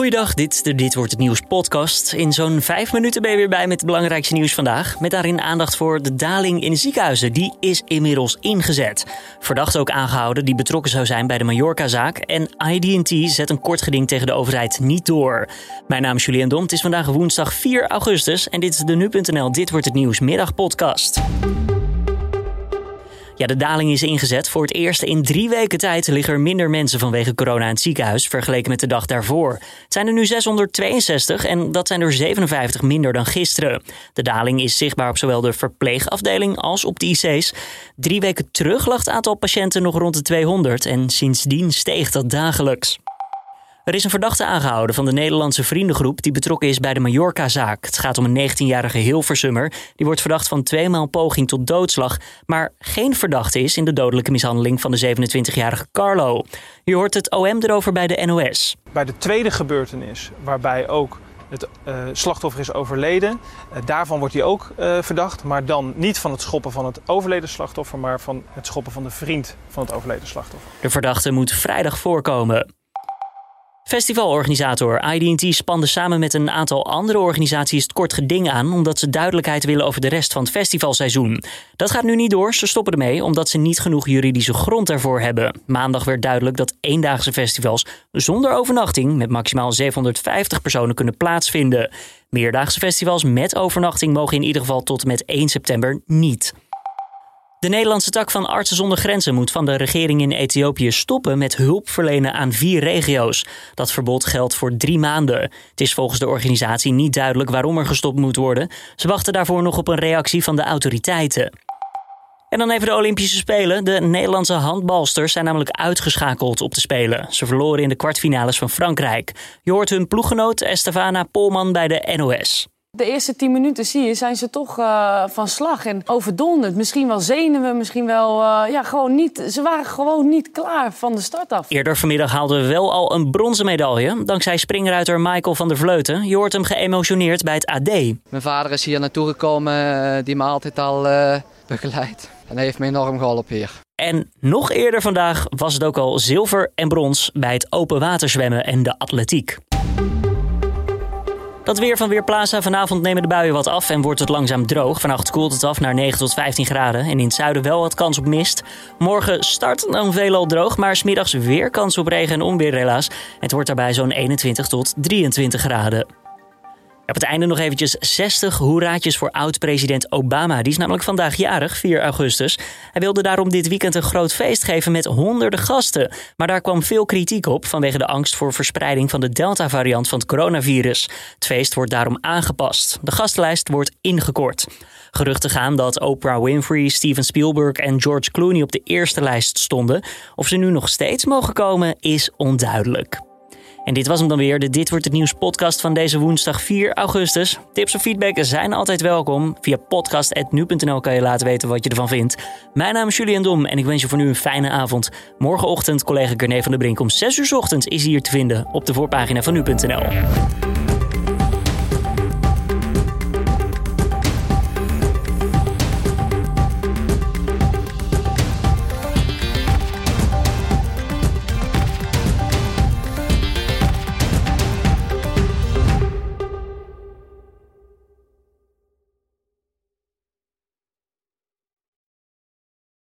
Goeiedag, dit is de Dit Wordt Het Nieuws podcast. In zo'n vijf minuten ben je weer bij met het belangrijkste nieuws vandaag. Met daarin aandacht voor de daling in ziekenhuizen. Die is inmiddels ingezet. Verdachte ook aangehouden die betrokken zou zijn bij de Mallorca-zaak. En ID&T zet een kort geding tegen de overheid niet door. Mijn naam is Julian Dom. Het is vandaag woensdag 4 augustus. En dit is de Nu.nl Dit Wordt Het Nieuws middagpodcast. Ja, de daling is ingezet. Voor het eerst in drie weken tijd liggen er minder mensen vanwege corona in het ziekenhuis vergeleken met de dag daarvoor. Het zijn er nu 662 en dat zijn er 57 minder dan gisteren. De daling is zichtbaar op zowel de verpleegafdeling als op de IC's. Drie weken terug lag het aantal patiënten nog rond de 200 en sindsdien steeg dat dagelijks. Er is een verdachte aangehouden van de Nederlandse vriendengroep die betrokken is bij de Mallorca-zaak. Het gaat om een 19-jarige Hilversummer. Die wordt verdacht van tweemaal poging tot doodslag, maar geen verdachte is in de dodelijke mishandeling van de 27-jarige Carlo. Je hoort het OM erover bij de NOS. Bij de tweede gebeurtenis, waarbij ook het uh, slachtoffer is overleden. Uh, daarvan wordt hij ook uh, verdacht, maar dan niet van het schoppen van het overleden slachtoffer, maar van het schoppen van de vriend van het overleden slachtoffer. De verdachte moet vrijdag voorkomen. Festivalorganisator ID&T spande samen met een aantal andere organisaties het kort geding aan omdat ze duidelijkheid willen over de rest van het festivalseizoen. Dat gaat nu niet door, ze stoppen ermee omdat ze niet genoeg juridische grond ervoor hebben. Maandag werd duidelijk dat eendaagse festivals zonder overnachting met maximaal 750 personen kunnen plaatsvinden. Meerdaagse festivals met overnachting mogen in ieder geval tot en met 1 september niet. De Nederlandse tak van Artsen zonder Grenzen moet van de regering in Ethiopië stoppen met hulp verlenen aan vier regio's. Dat verbod geldt voor drie maanden. Het is volgens de organisatie niet duidelijk waarom er gestopt moet worden. Ze wachten daarvoor nog op een reactie van de autoriteiten. En dan even de Olympische Spelen. De Nederlandse handbalsters zijn namelijk uitgeschakeld op de Spelen. Ze verloren in de kwartfinales van Frankrijk. Je hoort hun ploeggenoot Estefana Polman bij de NOS. De eerste tien minuten zie je, zijn ze toch uh, van slag en overdonderd. Misschien wel zenuwen, misschien wel. Uh, ja, gewoon niet. Ze waren gewoon niet klaar van de start af. Eerder vanmiddag haalden we wel al een bronzen medaille. Dankzij springruiter Michael van der Vleuten. Je hoort hem geëmotioneerd bij het AD. Mijn vader is hier naartoe gekomen, uh, die me altijd al begeleidt. En hij heeft me enorm geholpen hier. En nog eerder vandaag was het ook al zilver en brons bij het open waterzwemmen en de atletiek. Dat weer van Weerplaza. Vanavond nemen de buien wat af en wordt het langzaam droog. Vannacht koelt het af naar 9 tot 15 graden. En in het zuiden wel wat kans op mist. Morgen start dan veelal droog, maar smiddags weer kans op regen en onweer helaas. Het wordt daarbij zo'n 21 tot 23 graden. Op het einde nog eventjes 60 hoeraatjes voor oud-president Obama. Die is namelijk vandaag jarig, 4 augustus. Hij wilde daarom dit weekend een groot feest geven met honderden gasten. Maar daar kwam veel kritiek op vanwege de angst voor verspreiding van de Delta-variant van het coronavirus. Het feest wordt daarom aangepast. De gastenlijst wordt ingekort. Geruchten gaan dat Oprah Winfrey, Steven Spielberg en George Clooney op de eerste lijst stonden. Of ze nu nog steeds mogen komen, is onduidelijk. En dit was hem dan weer, de Dit Wordt Het Nieuws podcast van deze woensdag 4 augustus. Tips of feedback zijn altijd welkom. Via podcast.nu.nl kan je laten weten wat je ervan vindt. Mijn naam is Julian Dom en ik wens je voor nu een fijne avond. Morgenochtend collega Corné van der Brink om 6 uur ochtends is hier te vinden op de voorpagina van nu.nl.